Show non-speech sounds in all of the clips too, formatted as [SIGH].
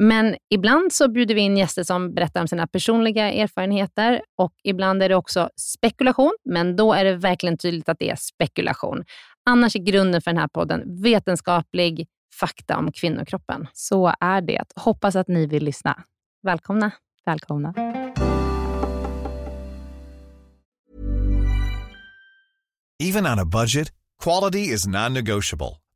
Men ibland så bjuder vi in gäster som berättar om sina personliga erfarenheter och ibland är det också spekulation, men då är det verkligen tydligt att det är spekulation. Annars är grunden för den här podden vetenskaplig fakta om kvinnokroppen. Så är det. Hoppas att ni vill lyssna. Välkomna. Välkomna. Even on a budget, quality is non-negotiable.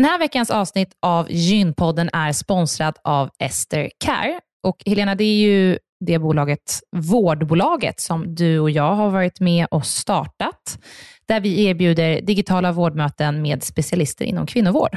Den här veckans avsnitt av Gynpodden är sponsrat av Ester Care. Och Helena, det är ju det bolaget, vårdbolaget, som du och jag har varit med och startat, där vi erbjuder digitala vårdmöten med specialister inom kvinnovård.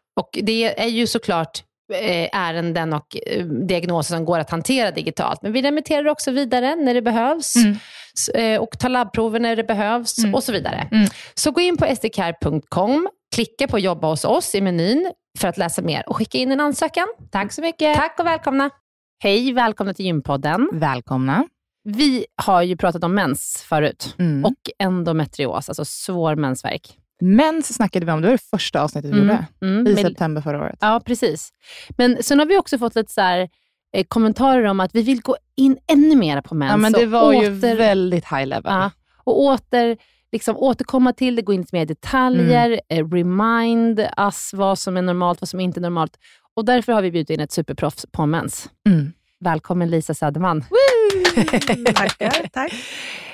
Och det är ju såklart Eh, ärenden och eh, diagnoser som går att hantera digitalt. Men vi remitterar också vidare när det behövs mm. Eh, och tar labbprover när det behövs mm. och så vidare. Mm. Så gå in på sdcare.com, klicka på jobba hos oss i menyn för att läsa mer och skicka in en ansökan. Tack så mycket. Tack och välkomna. Hej, välkomna till Gympodden. Välkomna. Vi har ju pratat om mens förut mm. och endometrios, alltså svår mensvärk. Mens snackade vi om, det var det första avsnittet vi mm, gjorde, mm, i september förra året. Ja, precis. Men sen har vi också fått lite så här, eh, kommentarer om att vi vill gå in ännu mer på mens. Ja, men det var åter, ju väldigt high level. Ja, och åter, liksom, återkomma till det, gå in lite mer i detaljer, mm. eh, remind us vad som är normalt, vad som inte är normalt. Och därför har vi bjudit in ett superproffs på mens. Mm. Välkommen Lisa Söderman. [LAUGHS] Tackar, tack.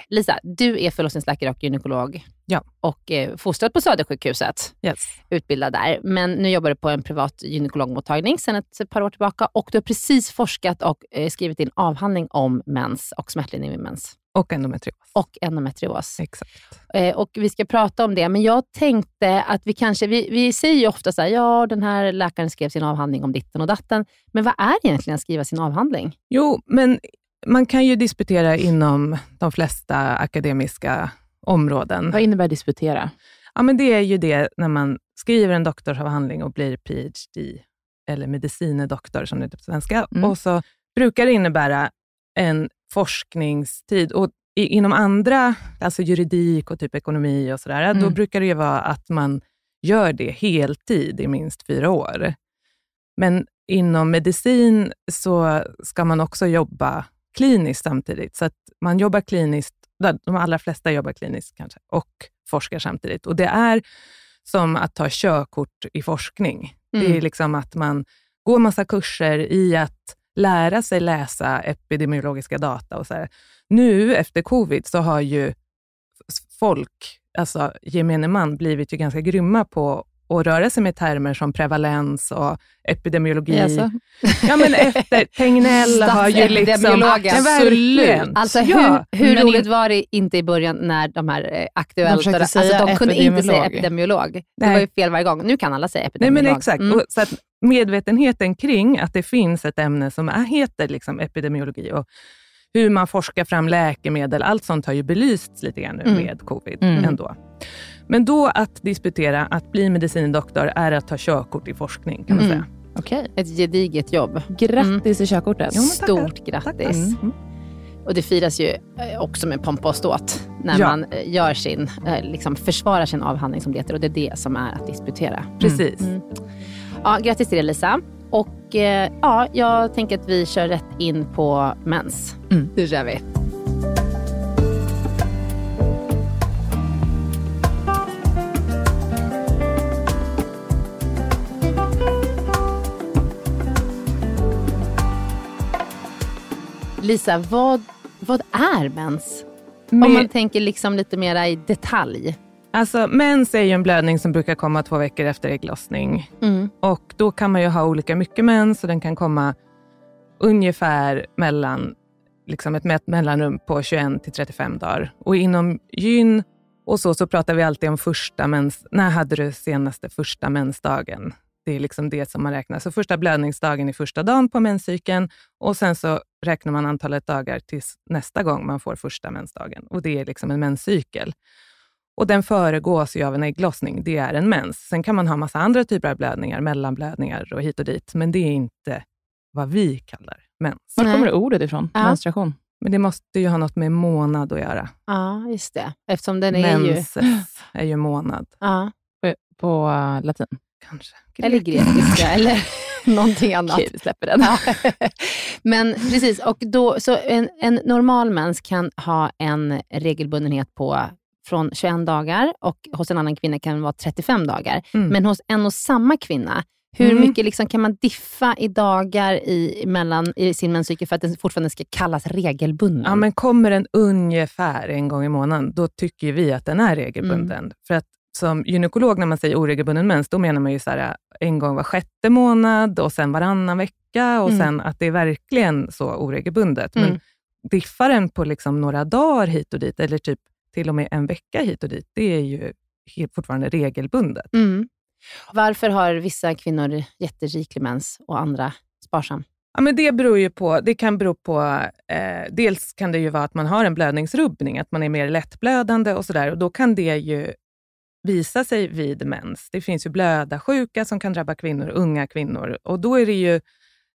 Lisa, du är förlossningsläkare och gynekolog ja. och eh, fostrad på Södersjukhuset. Yes. Utbildad där. Men nu jobbar du på en privat gynekologmottagning sedan ett par år tillbaka och du har precis forskat och eh, skrivit din avhandling om mens och smärtlindring vid mens. Och endometrios. Och endometrios. Exakt. Eh, och vi ska prata om det, men jag tänkte att vi kanske, vi, vi säger ju ofta så här, ja den här läkaren skrev sin avhandling om ditten och datten, men vad är egentligen att skriva sin avhandling? Jo, men man kan ju disputera inom de flesta akademiska områden. Vad innebär disputera? Ja, men det är ju det när man skriver en doktorsavhandling och blir PhD, eller medicinedoktor som det heter på svenska. Mm. Och så brukar det innebära en forskningstid. Och inom andra, alltså juridik och typ ekonomi och sådär, mm. då brukar det ju vara att man gör det heltid i minst fyra år. Men inom medicin så ska man också jobba kliniskt samtidigt. Så att man jobbar kliniskt, de allra flesta jobbar kliniskt kanske, och forskar samtidigt. Och det är som att ta körkort i forskning. Mm. Det är mm. liksom att man går massa kurser i att lära sig läsa epidemiologiska data. och så här. Nu efter covid så har ju folk, alltså gemene man, blivit ju ganska grymma på att röra sig med termer som prevalens och epidemiologi. Alltså. Ja, men efter [LAUGHS] Tegnell har ju liksom... Ja, verkligen. Alltså Ja, hur, hur men roligt in- var det inte i början när de här eh, aktuella... De alltså, de kunde inte säga epidemiolog. epidemiolog. Det Nej. var ju fel varje gång. Nu kan alla säga Nej, epidemiolog. men exakt. Mm. Och, så att medvetenheten kring att det finns ett ämne som är, heter liksom epidemiologi och hur man forskar fram läkemedel, allt sånt har ju belysts lite grann nu Mm. med covid Mm. ändå. Men då att disputera, att bli medicindoktor, är att ta körkort i forskning kan man Mm. säga. Okej. Ett gediget jobb. Grattis till körkortet. Jo. Stort grattis. Mm. Och det firas ju eh, också med pompa och ståt när Ja. man eh, gör sin, eh, liksom försvarar sin avhandling som det heter och det är det som är att disputera. Precis. Mm. Ja, grattis till det Lisa. Och eh, ja, jag tänker att vi kör rätt in på mens. Mm. Det kör vi. Lisa, vad, vad är mens? Om man tänker liksom lite mera i detalj. Alltså, mens är ju en blödning som brukar komma två veckor efter ägglossning. Mm. Och då kan man ju ha olika mycket mens och den kan komma ungefär mellan liksom ett mellanrum på 21 till 35 dagar. Och inom gyn och så, så pratar vi alltid om första mens... När hade du senaste första mensdagen? Det är liksom det som man räknar. Så första blödningsdagen är första dagen på menscykeln och sen så räknar man antalet dagar tills nästa gång man får första mensdagen. Och det är liksom en menscykel. Och den föregås ju av en ägglossning. Det är en mens. Sen kan man ha massa andra typer av blödningar, mellanblödningar och hit och dit. Men det är inte vad vi kallar mens. Var kommer ordet ifrån? Ja. Menstruation? Men det måste ju ha något med månad att göra. Ja, just det. Eftersom den är ju... Menses är ju månad, Ja. På, uh, latin? kanske. Eller grekiska, [LAUGHS] eller någonting annat. Okej, vi släpper den. Ja. Men precis, och då, så en, en normal mens kan ha en regelbundenhet på från 21 dagar och hos en annan kvinna kan det vara 35 dagar. Mm. Men hos en och samma kvinna, hur Mm. mycket liksom kan man diffa i dagar i, mellan, i sin menscykel för att den fortfarande ska kallas regelbunden? Ja, men kommer den ungefär en gång i månaden, då tycker vi att den är regelbunden. Mm. För att som gynekolog, när man säger oregelbunden mens, då menar man ju så här, en gång var sjätte månad och sen varannan vecka och Mm. sen att det är verkligen så oregelbundet. Men Mm. diffar den på liksom några dagar hit och dit, eller typ till och med en vecka hit och dit, det är ju fortfarande regelbundet. Mm. Varför har vissa kvinnor jätteriklig mens och andra sparsam? Ja, men det beror ju på, det kan bero på, eh, dels kan det ju vara att man har en blödningsrubbning, att man är mer lättblödande och sådär. Och då kan det ju visa sig vid mens. Det finns ju blödarsjuka som kan drabba kvinnor, unga kvinnor. Och då är det ju,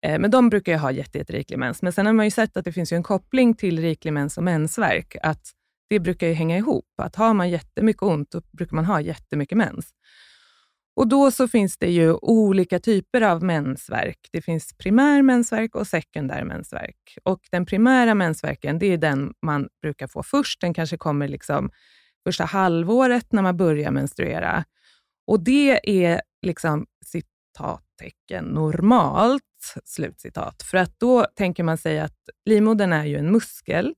eh, men de brukar ju ha jätte, jätteriklig mens. Men sen har man ju sett att det finns ju en koppling till riklig mens och mensvärk. Att det brukar ju hänga ihop. Att har man jättemycket ont, då brukar man ha jättemycket mens. Och då så finns det ju olika typer av mensvärk. Det finns primär mensvärk och sekundär mensvärk. Och den primära mensvärken, det är den man brukar få först. Den kanske kommer liksom första halvåret när man börjar menstruera. Och det är liksom citattecken normalt, slutcitat. För att då tänker man sig att livmodern är ju en muskel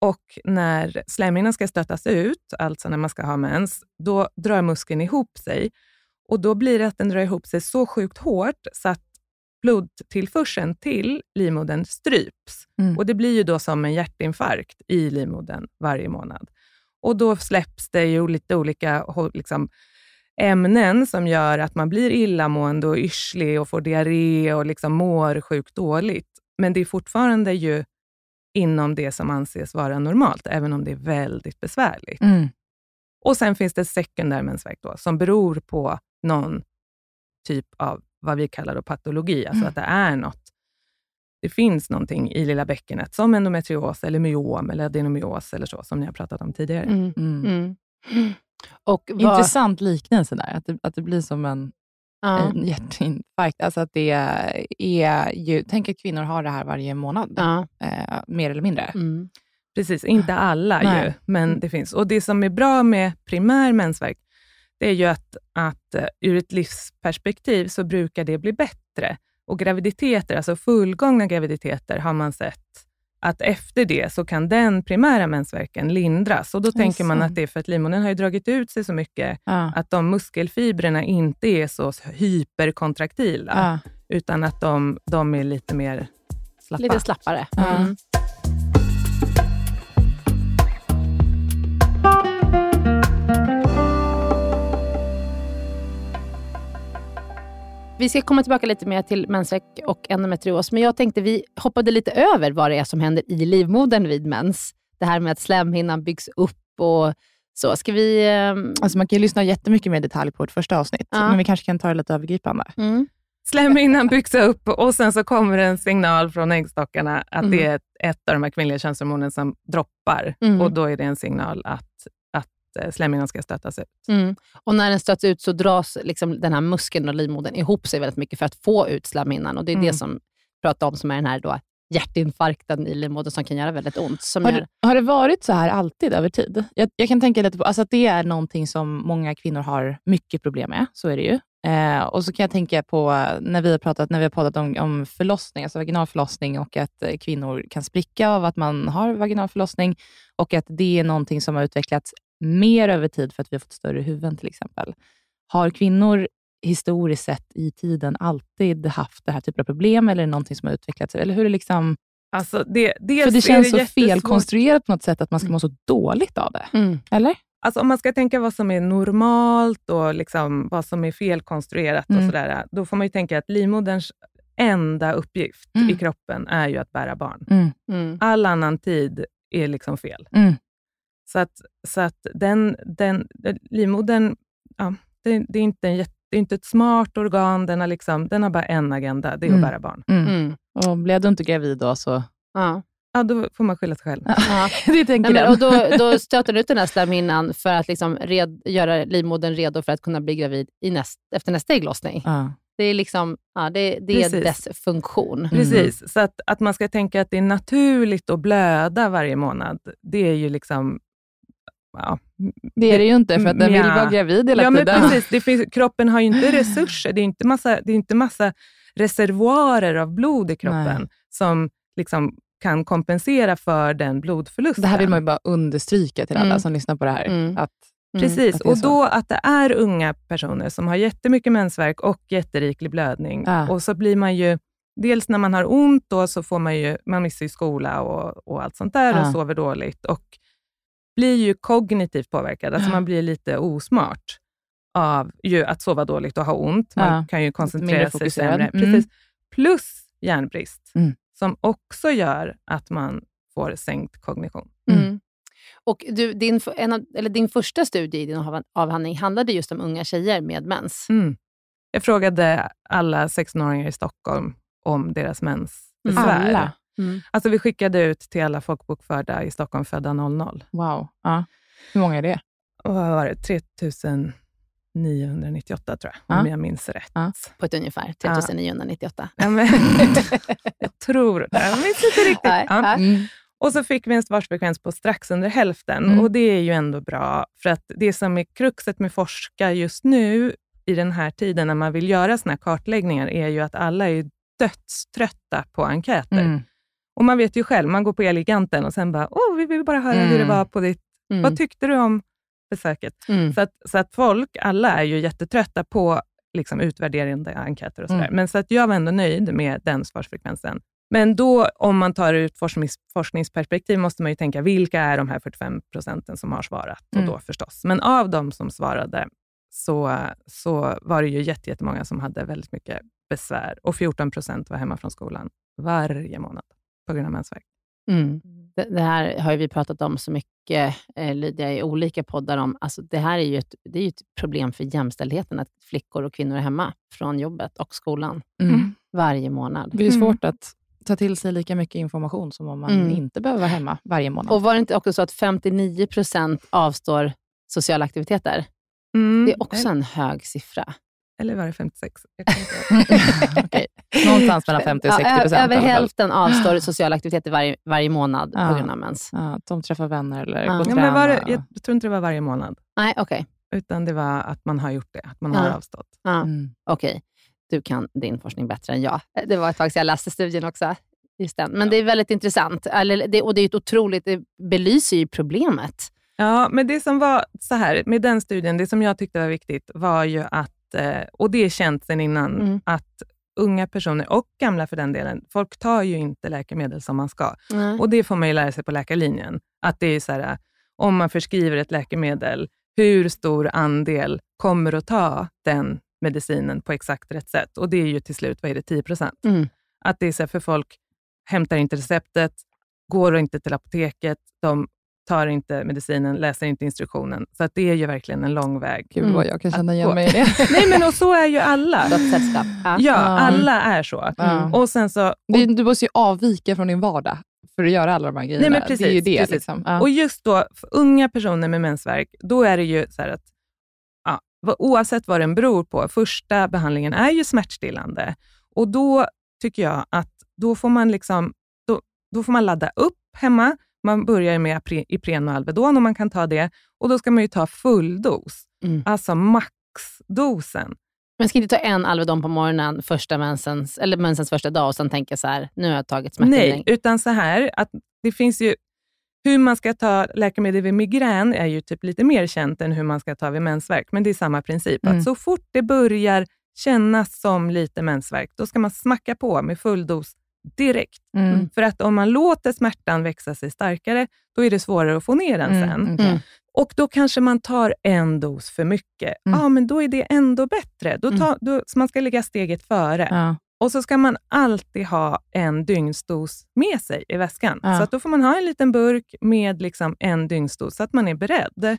och när slemhinnan ska stötas ut, alltså när man ska ha mens, då drar muskeln ihop sig. Och Då blir det att den drar ihop sig så sjukt hårt så att blodtillförseln till livmodern stryps. Mm. Och Det blir ju då som en hjärtinfarkt i livmodern varje månad. Och Då släpps det ju lite olika liksom, ämnen som gör att man blir illamående och yrslig och får diarré och liksom mår sjukt dåligt. Men det är fortfarande ju inom det som anses vara normalt, även om det är väldigt besvärligt. Mm. Och Sen finns det sekundär mensvärk då, som beror på någon typ av vad vi kallar då patologi, alltså Mm. att det är något. Det finns någonting i lilla bäckenet, som endometrios, eller myom eller adenomios eller så, som ni har pratat om tidigare. Mm. Mm. Mm. Och vad, Intressant liknelse där, att det, att det blir som en, ja. en hjärtinfarkt. Alltså att det är ju, tänk att kvinnor har det här varje månad, Ja. eh, mer eller mindre. Mm. Precis, inte alla Nej. ju, men det finns. Och Det som är bra med primär mensvärk, det är ju att, att eh, ur ett livsperspektiv så brukar det bli bättre. Och graviditeter, alltså fullgångna graviditeter, har man sett att efter det så kan den primära mensvärken lindras. Och Då tänker man att det är för att livmodern har ju dragit ut sig så mycket, Ja. att de muskelfibrerna inte är så hyperkontraktila, Ja. utan att de, de är lite mer slappa. Lite slappare. Mm. Vi ska komma tillbaka lite mer till mensvärk och endometrios, men jag tänkte vi hoppade lite över vad det är som händer i livmodern vid mens. Det här med att slemhinnan byggs upp och så. Ska vi... ehm, Alltså man kan ju lyssna jättemycket mer i detalj på vårt första avsnitt, Ja. men vi kanske kan ta det lite övergripande. mm. Slemhinnan byggs upp och sen så kommer en signal från äggstockarna att Mm. det är ett, av de här kvinnliga könshormonen som droppar. Mm. Och Då är det en signal att, slemhinnan ska stötas ut. Mm. Och när den stöts ut så dras liksom den här muskeln och livmodern ihop sig väldigt mycket för att få ut slemhinnan. Och det är Mm. det som pratar om som är den här då hjärtinfarkten i livmodern som kan göra väldigt ont. Har gör, det, har det varit så här alltid över tid? Jag, jag kan tänka lite på alltså att det är någonting som många kvinnor har mycket problem med. Så är det ju. Eh, och så kan jag tänka på eh, när vi har pratat, när vi har pratat om, om förlossning, alltså vaginal förlossning och att eh, kvinnor kan spricka av att man har vaginal förlossning och att det är någonting som har utvecklats mer över tid för att vi har fått större huvuden till exempel. Har kvinnor historiskt sett i tiden alltid haft det här typen av problem eller är det någonting som har utvecklats? Eller hur är det liksom... Alltså det, För det känns så jättesvårt- felkonstruerat på något sätt att man ska må så dåligt av det. mm. Eller? Alltså om man ska tänka vad som är normalt och liksom vad som är felkonstruerat, Mm. och sådär, då får man ju tänka att livmoderns enda uppgift Mm. i kroppen är ju att bära barn. Mm. Mm. All annan tid är liksom fel. Mm. Så att, så att den, den, livmodern, ja, det, det, är inte en, jätte- det är inte ett smart organ, den har, liksom, den har bara en agenda, det är Mm. att bära barn. Mm. Mm. Och blev du inte gravid då så... Ja. Ja, då får man skylla sig själv. Ja. [LAUGHS] det tänker Nej, men, och då, då stöter den ut den här slemhinnan för att liksom red, göra livmodern redo för att kunna bli gravid i näst, efter nästa ägglossning. Ja. Det är, liksom, ja, det, det är dess funktion. Precis, så att, att man ska tänka att det är naturligt att blöda varje månad, det är ju liksom... Ja, Det är det ju inte, för att den vill vara gravid hela ja men tiden. precis. Det finns, kroppen har ju inte resurser. Det är inte massa, det är inte massa reservoarer av blod i kroppen Nej. som liksom kan kompensera för den blodförlusten. Det här vill man ju bara understryka till alla Mm. som lyssnar på det här. Mm. Att, Mm. Precis, att och då att det är unga personer som har jättemycket mensvärk och jätteriklig blödning. Ja. Och så blir man ju, dels när man har ont, då, så får man ju, man missar ju skola och, och allt sånt där Ja. och sover dåligt. Och blir ju kognitivt påverkad, alltså man blir lite osmart av ju att sova dåligt och ha ont. Man Ja. kan ju koncentrera sig sämre. Mm. Precis. Plus järnbrist, Mm. som också gör att man får sänkt kognition. Mm. Och du, din, av, eller din första studie i din av- avhandling handlade just om unga tjejer med mens. Mm. Jag frågade alla 16-åringar i Stockholm om deras mensbesvär. Alla? Mm. Alltså vi skickade ut till alla folkbokförda i Stockholm födda 00. wow. Ja. Hur många är det? Och vad var det? 3998 tror jag, om Ja. jag minns rätt. Ja. På ett ungefär 3998. Ja, men, [LAUGHS] jag tror det. Jag minns inte riktigt. Ja. Mm. Och så fick vi en svarsfrekvens på strax under hälften. Mm. Och det är ju ändå bra, för att det som är kruxet med forska just nu, i den här tiden när man vill göra såna här kartläggningar, är ju att alla är dödströtta på enkäter. Mm. Och man vet ju själv, man går på Elgiganten och sen bara, åh, vi vill bara höra hur det Mm. var på ditt... Mm. Vad tyckte du om besöket? Mm. Så att, så att folk, alla är ju jättetrötta på liksom, utvärderande enkäter och sådär. Mm. Men så att jag var ändå nöjd med den svarsfrekvensen. Men då, om man tar ut forsknings, forskningsperspektiv, måste man ju tänka, vilka är de här 45 procenten som har svarat? Mm. Och då förstås. Men av de som svarade, så, så var det ju jätte- jättemånga som hade väldigt mycket besvär. Och 14 procent var hemma från skolan varje månad på grund av mensvärk. Mm. Det, det här har ju vi pratat om så mycket, eh, Lydia, i olika poddar. om. Alltså, det här är ju ett, det är ju ett problem för jämställdheten, att flickor och kvinnor är hemma från jobbet och skolan Mm. varje månad. Det är Mm. svårt att ta till sig lika mycket information som om man Mm. inte behöver vara hemma varje månad. Och var det inte också så att 59 procent avstår sociala aktiviteter? Mm. Det är också en hög siffra. Eller var det 56? Jag kommer inte ihåg. [LAUGHS] Okej. Någonstans mellan 50 och 60 Ja, ö- procent. Över hälften avstår [GASPS] sociala aktiviteter varje, varje månad Ja. på grund av mens. Ja, de träffar vänner eller Ja. går och Ja, men var det, jag tror inte det var varje månad, Nej, okej. utan det var att man har gjort det, att man har Ja. avstått. Ja. Mm. Okej, du kan din forskning bättre än jag. Det var ett tag sedan jag läste studien också. just den. Men det är väldigt intressant. Eller, det, och det är ett otroligt, det belyser ju problemet. Ja, men det som var så här, med den studien, det som jag tyckte var viktigt var ju att, och det är känt sedan innan, Mm. att unga personer, och gamla för den delen, folk tar ju inte läkemedel som man ska. Mm. Och det får man ju lära sig på läkarlinjen. Att det är så här, om man förskriver ett läkemedel, hur stor andel kommer att ta den medicinen på exakt rätt sätt? Och det är ju till slut, vad är det, 10 procent? Mm. Att det är så här, för folk hämtar inte receptet, går inte till apoteket, de tar inte medicinen, läser inte instruktionen. Så att det är ju verkligen en lång väg. Gud Mm. vad jag kan känna igen mig i det. [LAUGHS] Nej, men och så är ju alla. Ja. Ja, alla är så. Ja. Och sen så, Det- Du måste ju avvika från din vardag för att göra alla de här grejerna. Nej, men precis, det är ju det. precis. Liksom. Ja. Och just då, för unga personer med mensvärk, då är det ju så här att ja, oavsett vad den beror på, första behandlingen är ju smärtstillande. Och då tycker jag att då får man, liksom, då, då får man ladda upp hemma. Man börjar med Ipren och Alvedon om man kan ta det. Och då ska man ju ta full dos, Mm. alltså maxdosen. Men ska inte ta en Alvedon på morgonen första mensens, eller mensens första dag och sen tänka så här, nu har jag tagit Nej, smärtlindring. utan så här att det finns ju hur man ska ta läkemedel vid migrän är ju typ lite mer känt än hur man ska ta vid mensvärk, men det är samma princip. Mm. Att så fort det börjar kännas som lite mensvärk, då ska man smacka på med full dos direkt. Mm. För att om man låter smärtan växa sig starkare, då är det svårare att få ner den Mm, sen. Mm. Och då kanske man tar en dos för mycket. Ja, Mm. men då är det ändå bättre. Då ta, då, så man ska ligga steget före. Ja. Och så ska man alltid ha en dygnsdos med sig i väskan. Ja. Så att då får man ha en liten burk med liksom en dygnsdos, så att man är beredd.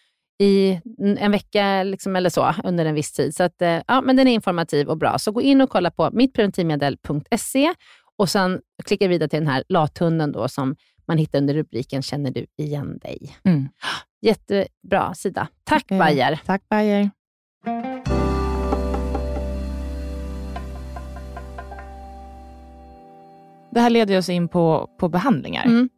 i en vecka liksom, eller så under en viss tid. Så att, eh, ja, men den är informativ och bra. Så gå in och kolla på mittpreventivmedel.se och sen klicka vidare till den här lathunden då, som man hittar under rubriken Känner du igen dig? Mm. Jättebra sida. Tack Eh, Bayer. Tack Bayer. Det här leder oss in på, på behandlingar. Mm.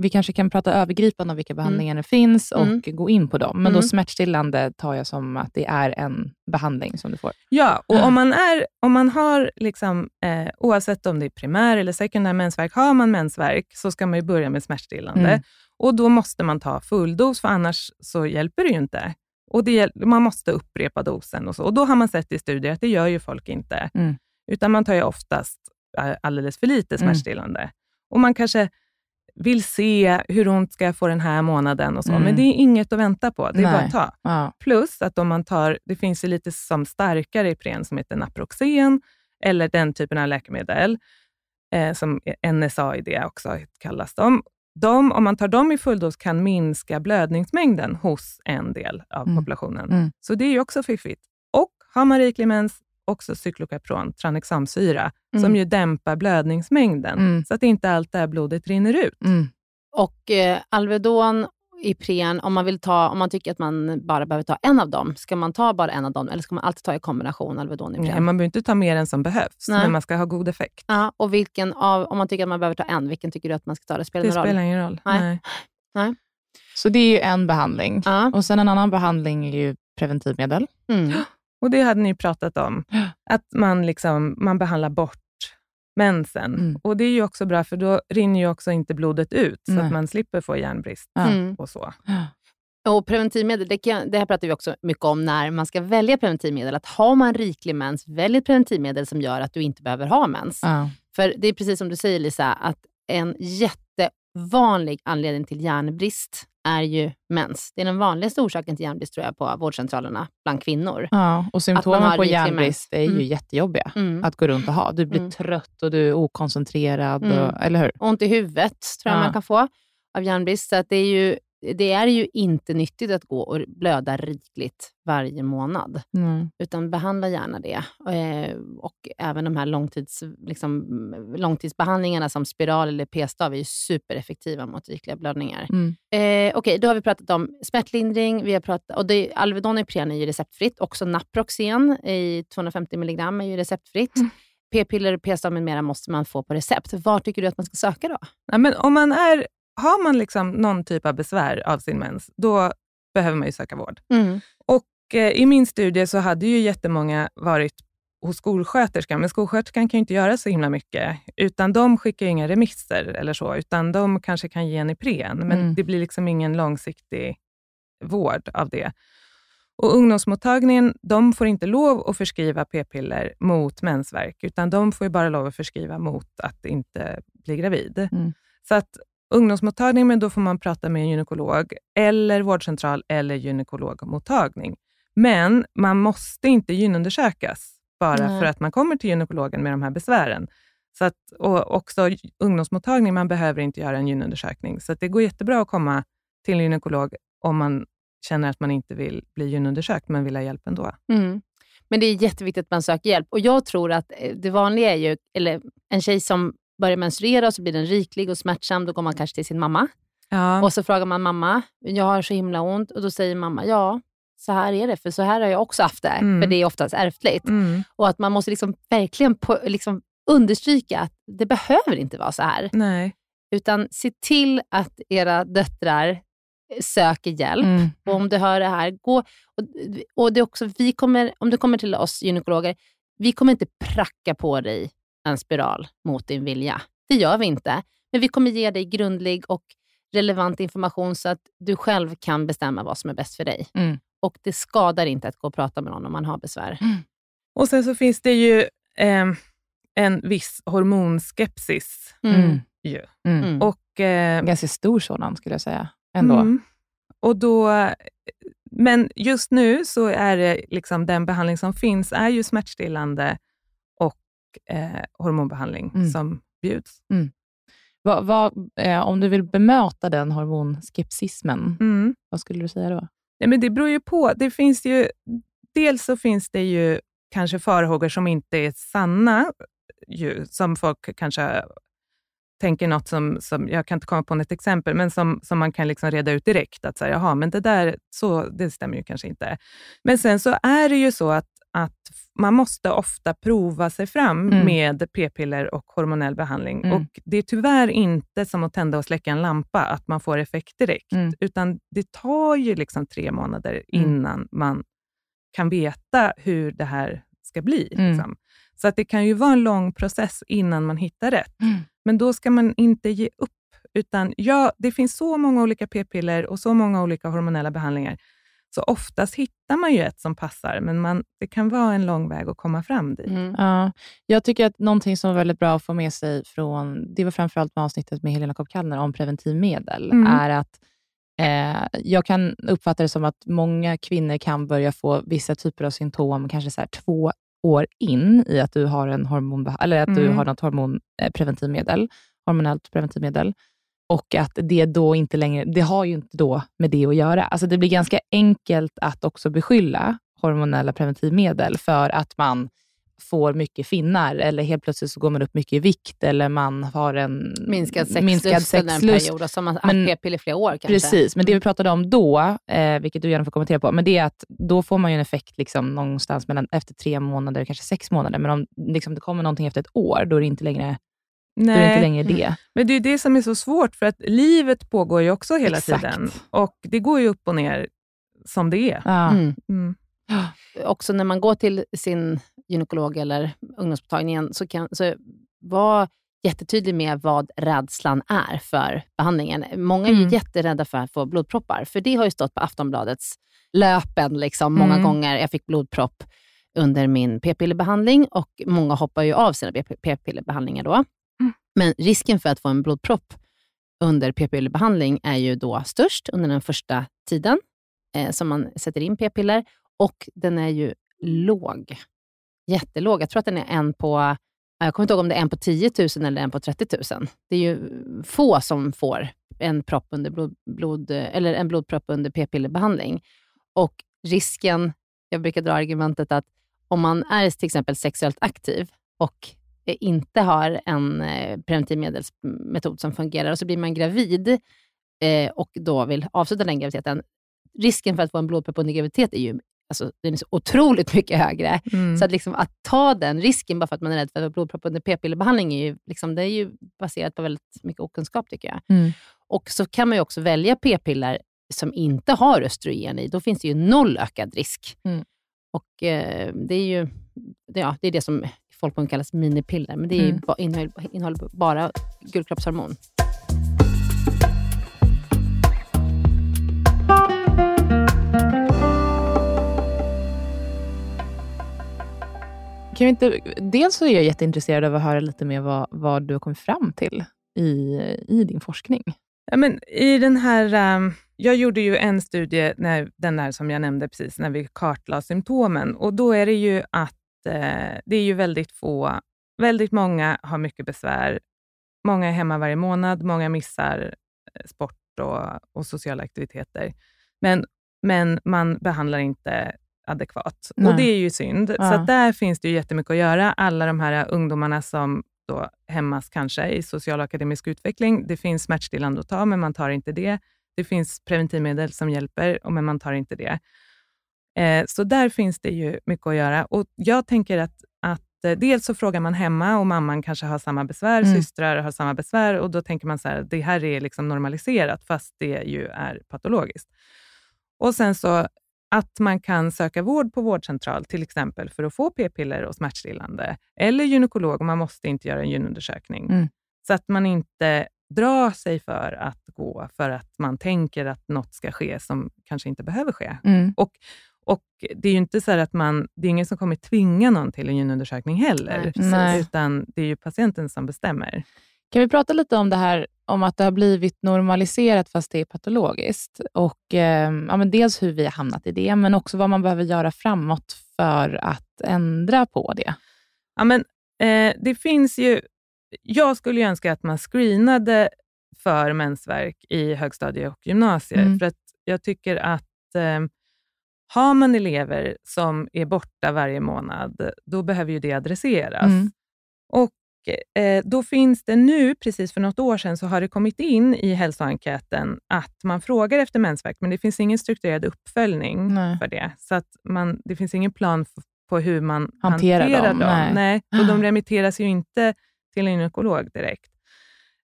Vi kanske kan prata övergripande om vilka behandlingar det finns och Mm. gå in på dem. Men Mm. då smärtstillande tar jag som att det är en behandling som du får. Ja, och om man, är, om man har, liksom, eh, oavsett om det är primär eller sekundär mensvärk, har man mensvärk så ska man ju börja med smärtstillande. Mm. Och då måste man ta full dos, för annars så hjälper det ju inte. Och det, man måste upprepa dosen och så. Och då har man sett i studier att det gör ju folk inte. Mm. Utan man tar ju oftast eh, alldeles för lite Mm. smärtstillande. Och man kanske vill se hur ont ska jag få den här månaden och så. Mm. Men det är inget att vänta på. Det är Nej. bara att ta. Ja. Plus att om man tar, det finns ju lite som starkare Ipren som heter Naproxen, eller den typen av läkemedel, eh, som NSAID också kallas de. de. Om man tar dem i fulldos kan minska blödningsmängden hos en del av Mm. populationen. Mm. Så det är ju också fiffigt. Och har man riklig mens, också cyklopropron, tranexamsyra, som Mm. ju dämpar blödningsmängden, Mm. så att inte allt det här blodet rinner ut. Mm. Och eh, Alvedon, Ipren, om man, vill ta, om man tycker att man bara behöver ta en av dem, ska man ta bara en av dem eller ska man alltid ta i kombination Alvedon, Ipren? Nej, man behöver inte ta mer än som behövs, Nej. men man ska ha god effekt. Ja, och vilken av, om man tycker att man behöver ta en, vilken tycker du att man ska ta? Det spelar Det ingen roll. spelar ingen roll. Nej. Nej. Så det är ju en behandling. Ja. Och sen en annan behandling är ju preventivmedel. Mm. [GASPS] Och det hade ni pratat om, att man, liksom, man behandlar bort mensen. Mm. Och det är ju också bra, för då rinner ju också inte blodet ut, så Nej. att man slipper få järnbrist Ja. Mm. och så. Och preventivmedel, det, kan, det här pratar vi också mycket om när man ska välja preventivmedel. Att har man riklig mens, välj ett preventivmedel som gör att du inte behöver ha mens. Ja. För det är precis som du säger Lisa, att en jättevanlig anledning till järnbrist är ju mens. Det är den vanligaste orsaken till järnbrist tror jag på vårdcentralerna bland kvinnor. Ja, och symptomen på järnbrist är ju Mm. jättejobbiga Mm. att gå runt och ha. Du blir Mm. trött och du är okoncentrerad, Mm. och, eller hur? Ont i huvudet tror jag Ja. man kan få av järnbrist. Så att det, är ju, det är ju inte nyttigt att gå och blöda rikligt varje månad. Mm. utan behandla gärna det. Eh, och även de här långtids, liksom, långtidsbehandlingarna som spiral eller p-stav är ju supereffektiva mot rikliga blödningar. Mm. Eh, Okej, då har vi pratat om smärtlindring. Vi har pratat, och det, Alvedon och Ipren är ju receptfritt. Också Naproxen i 250 mg är ju receptfritt. Mm. P-piller, p-stav med mera måste man få på recept. Var tycker du att man ska söka då? Ja, men om man är, har man liksom någon typ av besvär av sin mens, då behöver man ju söka vård. Och eh, I min studie så hade ju jättemånga varit hos skolsköterskan, men skolsköterskan kan ju inte göra så himla mycket, utan de skickar ju inga remisser eller så, utan de kanske kan ge en Ipren, men Mm. det blir liksom ingen långsiktig vård av det. Och Ungdomsmottagningen de får inte lov att förskriva p-piller mot mensvärk, utan de får ju bara lov att förskriva mot att inte bli gravid. Mm. Så att ungdomsmottagning, men då får man prata med en gynekolog, eller vårdcentral eller gynekologmottagning. Men man måste inte gynundersökas bara Nej. för att man kommer till gynekologen med de här besvären. Så att, och också ungdomsmottagning, man behöver inte göra en gynundersökning. Så det går jättebra att komma till en gynekolog om man känner att man inte vill bli gynundersökt, men vill ha hjälp ändå. Mm. Men det är jätteviktigt att man söker hjälp. Och Jag tror att eh, det vanliga är ju, eller en tjej som börjar menstruera och så blir den riklig och smärtsam, då går man kanske till sin mamma. Ja. Och så frågar man mamma, jag har så himla ont. Och då säger mamma, ja, så här är det, för så här har jag också haft det. Mm. För det är oftast ärftligt. Mm. Och att man måste liksom verkligen på, liksom understryka att det behöver inte vara så här. Nej. Utan se till att era döttrar söker hjälp. Mm. Och om du hör det här, gå... Och, och det också, vi kommer, om du kommer till oss gynekologer, vi kommer inte pracka på dig en spiral mot din vilja. Det gör vi inte. Men vi kommer ge dig grundlig och relevant information så att du själv kan bestämma vad som är bäst för dig. Mm. Och det skadar inte att gå och prata med någon om man har besvär. Och sen så finns det ju eh, en viss hormonskepsis. Mm. Ju. Mm. Mm. Och, eh, ganska stor sådan skulle jag säga. Ändå. Mm. Och då, men just nu så är det liksom den behandling som finns är ju smärtstillande eh, hormonbehandling Mm. som bjuds. Vad, vad, eh, om du vill bemöta den hormonskepsismen, Mm. vad skulle du säga då? Ja, men det beror ju på. Det finns ju, dels så finns det ju kanske farhågor som inte är sanna, ju, som folk kanske tänker något som, som, jag kan inte komma på något exempel, men som, som man kan liksom reda ut direkt. Att säga, jaha, men det där så, det stämmer ju kanske inte. Men sen så är det ju så att man måste ofta prova sig fram Mm. med p-piller och hormonell behandling. Mm. Och Det är tyvärr inte som att tända och släcka en lampa, att man får effekt direkt. Mm. Utan det tar ju liksom tre månader Mm. innan man kan veta hur det här ska bli. Mm. Liksom. Så att det kan ju vara en lång process innan man hittar rätt. Mm. Men då ska man inte ge upp. Utan ja, det finns så många olika p-piller och så många olika hormonella behandlingar. Så oftast hittar man ju ett som passar, men man, det kan vara en lång väg att komma fram dit. Mm. Ja, jag tycker att någonting som var väldigt bra att få med sig från, det var framförallt med avsnittet med Helena Kopp Kallner om preventivmedel, Mm. är att eh, jag kan uppfatta det som att många kvinnor kan börja få vissa typer av symptom kanske så här två år in i att du har en hormon, eller att du Mm. har något hormonpreventivmedel, hormonellt preventivmedel. Och att det då inte längre, det har ju inte då med det att göra. Alltså det blir ganska enkelt att också beskylla hormonella preventivmedel för att man får mycket finnar eller helt plötsligt så går man upp mycket i vikt eller man har en Minskad sexlust minskad under en sexlust. period och som haft Men- p-piller i flera år kanske. Precis, men det vi pratade om då, eh, vilket du gärna får kommentera på, men det är att då får man ju en effekt liksom någonstans mellan, efter tre månader, kanske sex månader. Men om liksom, det kommer någonting efter ett år, då är det inte längre, då är det inte längre det. Men det är det som är så svårt, för att livet pågår ju också hela Exakt. tiden. Och det går ju upp och ner som det är. Ja. Mm. Mm. [GASPS] också när man går till sin gynekolog eller ungdomsmottagningen, så kan så var jättetydlig med vad rädslan är för behandlingen. Många är ju Mm. jätterädda för att få blodproppar, för det har ju stått på Aftonbladets löpen liksom, många Mm. gånger. Jag fick blodpropp under min p-pillerbehandling och många hoppar ju av sina p-pillerbehandlingar då. Men risken för att få en blodpropp under p-pillerbehandling är ju då störst under den första tiden eh, som man sätter in p-piller och den är ju låg. Jättelåg. Jag tror att den är en på, jag kommer inte ihåg om det är en på 10 000 eller en på 30 000. Det är ju få som får en, propp under blod, blod, eller en blodpropp under p-pillerbehandling. Och risken, jag brukar dra argumentet att om man är till exempel sexuellt aktiv och inte har en eh, preventivmedelsmetod som fungerar och så blir man gravid eh, och då vill avsluta den graviditeten, risken för att få en blodpropp under graviditet är ju alltså, den är så otroligt [LAUGHS] mycket högre. Mm. Så att, liksom, att ta den risken bara för att man är rädd för att blodpropp under p-pillerbehandling är ju, liksom, det är ju baserat på väldigt mycket okunskap tycker jag. Mm. Och så kan man ju också välja p-piller som inte har östrogen i. Då finns det ju noll ökad risk. Mm. Och eh, det är ju ja, det, är det som folk kallas minipiller, men det är ju Mm. ba, innehåller, innehåller bara guldkroppshormon. Kan vi inte, dels så är jag jätteintresserad av att höra lite mer vad, vad du har kommit fram till i, i din forskning. Ja, men I den här, ehm, jag gjorde ju en studie, när, den där som jag nämnde precis, när vi kartlade symptomen. Och Då är det ju att eh, det är ju väldigt få, väldigt många har mycket besvär. Många är hemma varje månad, många missar eh, sport och, och sociala aktiviteter. Men, men man behandlar inte adekvat. Nej. Och Det är ju synd. Så Ja. att där finns det ju jättemycket att göra. Alla de här ungdomarna som då hämmas kanske i social och akademisk utveckling. Det finns smärtstillande att ta, men man tar inte det. Det finns preventivmedel som hjälper, men man tar inte det. Eh, så där finns det ju mycket att göra. Och Jag tänker att, att eh, dels så frågar man hemma och mamman kanske har samma besvär, Mm. systrar har samma besvär och då tänker man så här, det här är liksom normaliserat, fast det ju är patologiskt. Och sen så att man kan söka vård på vårdcentral, till exempel för att få p-piller och smärtstillande, eller gynekolog, och man måste inte göra en gynundersökning. Mm. Så att man inte drar sig för att gå, för att man tänker att något ska ske som kanske inte behöver ske. Mm. Och, och Det är ju inte så att man, det är ingen som kommer tvinga någon till en gynundersökning heller, Nej, precis. Nej. utan det är ju patienten som bestämmer. Kan vi prata lite om det här, om att det har blivit normaliserat fast det är patologiskt? Och, eh, ja, men dels hur vi har hamnat i det, men också vad man behöver göra framåt för att ändra på det. Ja, men, eh, det finns ju, jag skulle ju önska att man screenade för mensvärk i högstadie och gymnasier. Mm. För att jag tycker att eh, har man elever som är borta varje månad, då behöver ju det adresseras. Mm. Och eh, Då finns det nu, precis för något år sedan, så har det kommit in i hälsoenkäten att man frågar efter mensvärk, men det finns ingen strukturerad uppföljning Nej. för det. Så att man, det finns ingen plan på hur man Hanterar hanterar, dem, dem. nej. Nej. Och de [GASPS] remitteras ju inte till en gynekolog direkt.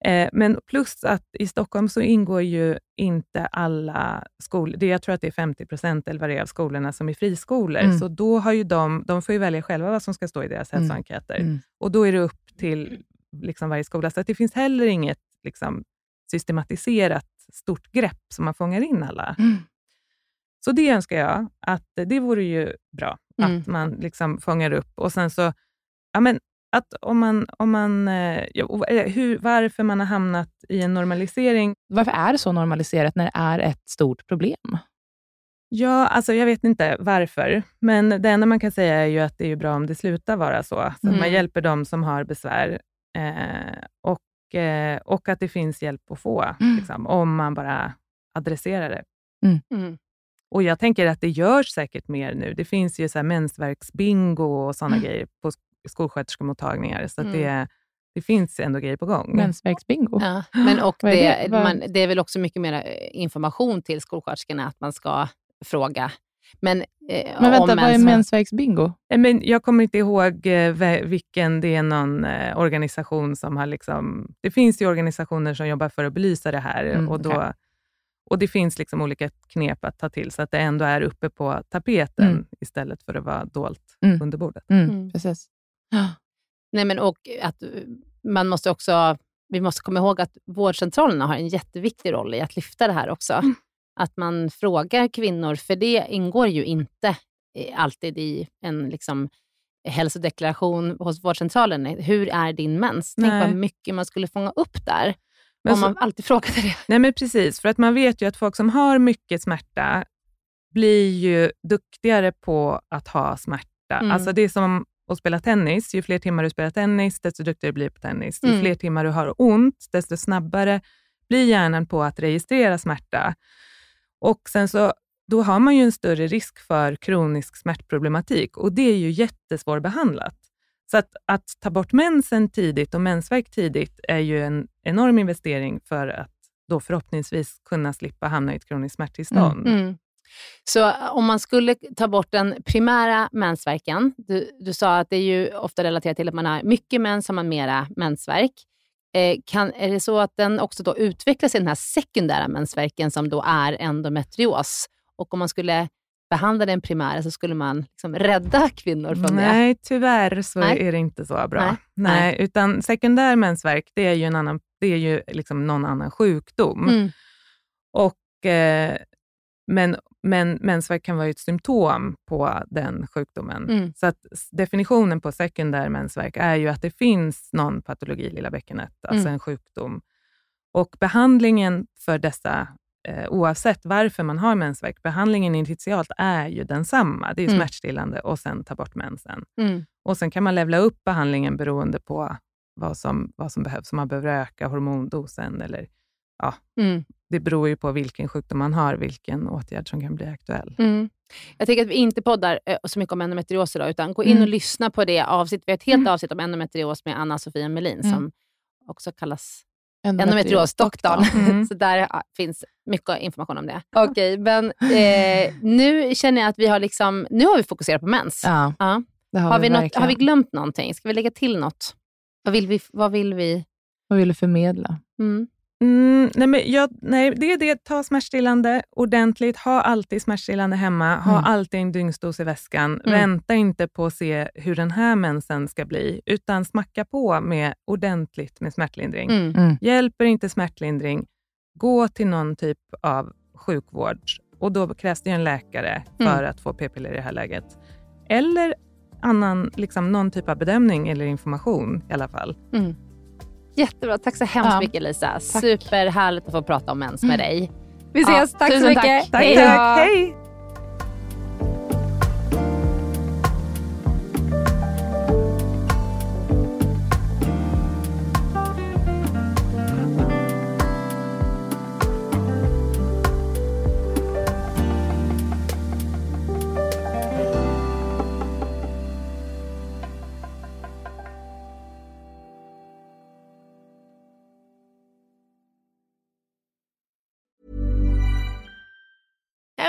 Eh, men plus att i Stockholm så ingår ju inte alla skolor, det, jag tror att det är 50 procent eller vad det är av skolorna som är friskolor. Mm. Så då har ju de, de får ju välja själva vad som ska stå i deras Mm. hälsoenkäter. Mm. Och då är det upp till liksom varje skola. Så att det finns heller inget liksom, systematiserat stort grepp som man fångar in alla. Mm. Så det önskar jag, att det vore ju bra, Mm. att man liksom fångar upp. Och sen så, ja men att om man, om man eh, ja, och, eh, hur, varför man har hamnat i en normalisering. Varför är det så normaliserat när det är ett stort problem? Ja, alltså jag vet inte varför, men det enda man kan säga är ju att det är bra om det slutar vara så. Så att man Mm. hjälper dem som har besvär eh, och, eh, och att det finns hjälp att få, Mm. liksom, om man bara adresserar det. Mm. Och jag tänker att det görs säkert mer nu. Det finns ju så här mensvärksbingo och sådana Mm. grejer på skolsköterskemottagningar, så att Mm. det, det finns ändå grejer på gång. Mensvärksbingo? Ja, men [LAUGHS] och det, det? Vad- Man, det är väl också mycket mer eh, information till skolsköterskorna att man ska fråga. Men, eh, Men vänta, vad är mens- mensvärksbingo? Eh, Men jag kommer inte ihåg eh, vilken, det är någon eh, organisation som har... Liksom, det finns ju organisationer som jobbar för att belysa det här Mm, och, då, okej. och det finns liksom olika knep att ta till så att det ändå är uppe på tapeten Mm. istället för att vara dolt Mm. under bordet. Mm, Mm. Precis. [GASPS] Nej, men och att eh, man måste också, vi måste komma ihåg att vårdcentralerna har en jätteviktig roll i att lyfta det här också. Mm. Att man frågar kvinnor, för det ingår ju inte eh, alltid i en liksom, hälsodeklaration hos vårdcentralen. Hur är din mens? Tänk Nej. vad mycket man skulle fånga upp där. Men om så- man alltid frågade det. Nej, men precis. För att man vet ju att folk som har mycket smärta blir ju duktigare på att ha smärta. Mm. Alltså det är som att spela tennis. Ju fler timmar du spelar tennis, desto duktigare blir du på tennis. Ju Mm. fler timmar du har ont, desto snabbare blir hjärnan på att registrera smärta. Och sen så, då har man ju en större risk för kronisk smärtproblematik och det är ju jättesvårbehandlat. Så att, att ta bort mensen tidigt och mensvärk tidigt är ju en enorm investering för att då förhoppningsvis kunna slippa hamna i ett kroniskt smärttillstånd. Mm. Så eh, om man skulle ta bort den primära mensvärken, du, du sa att det är ju ofta relaterat till att man har mycket mens, har man mera mensvärk. Eh, kan, är det så att den också då utvecklas i den här sekundära mensvärken som då är endometrios? Och om man skulle behandla den primära så skulle man liksom rädda kvinnor från det? Nej, tyvärr så Nej. är det inte så bra. Nej. Nej. Nej. utan sekundär mensvärk, det är ju, en annan, det är ju liksom någon annan sjukdom. Mm. Och, eh, men, men mensvärk kan vara ett symptom på den sjukdomen. Mm. Så att definitionen på sekundär mensvärk är ju att det finns någon patologi i lilla bäckenet, alltså Mm. en sjukdom. Och behandlingen för dessa, eh, oavsett varför man har mensvärk, behandlingen initialt är ju densamma. Det är ju Mm. smärtstillande och sen ta bort mensen. Mm. Och Sen kan man levla upp behandlingen beroende på vad som, vad som behövs. Om man behöver öka hormondosen eller Mm. Det beror ju på vilken sjukdom man har, vilken åtgärd som kan bli aktuell. Mm. Jag tänker att vi inte poddar eh, så mycket om endometrios idag, utan gå in Mm. och lyssna på det avsnitt. Vi har ett helt avsnitt om endometrios med Anna-Sofia Melin, Mm. som också kallas endometriosdoktorn. Mm. [LAUGHS] så där finns mycket information om det. Okej, men eh, nu känner jag att vi har liksom, nu har vi fokuserat på mens. Ja, Ja. har, Har, vi något, verkligen. har vi glömt någonting? Ska vi lägga till något? Vad vill vi? Vad vill vi? Vad vill du förmedla? Mm. Mm, nej, men jag, nej, det är det. Ta smärtstillande ordentligt. Ha alltid smärtstillande hemma. Ha Mm. alltid en dygnsdos i väskan. Mm. Vänta inte på att se hur den här mensen ska bli, utan smacka på med ordentligt med smärtlindring. Mm. Hjälper inte smärtlindring, gå till någon typ av sjukvård och då krävs det en läkare för Mm. att få p-piller i det här läget. Eller annan, liksom någon typ av bedömning eller information i alla fall. Mm. Jättebra. Tack så hemskt Ja. mycket Lisa. Tack. Superhärligt att få prata om mens med dig. Vi Ja, ses. tack så mycket. tack. Tack, Hej tack. Hej!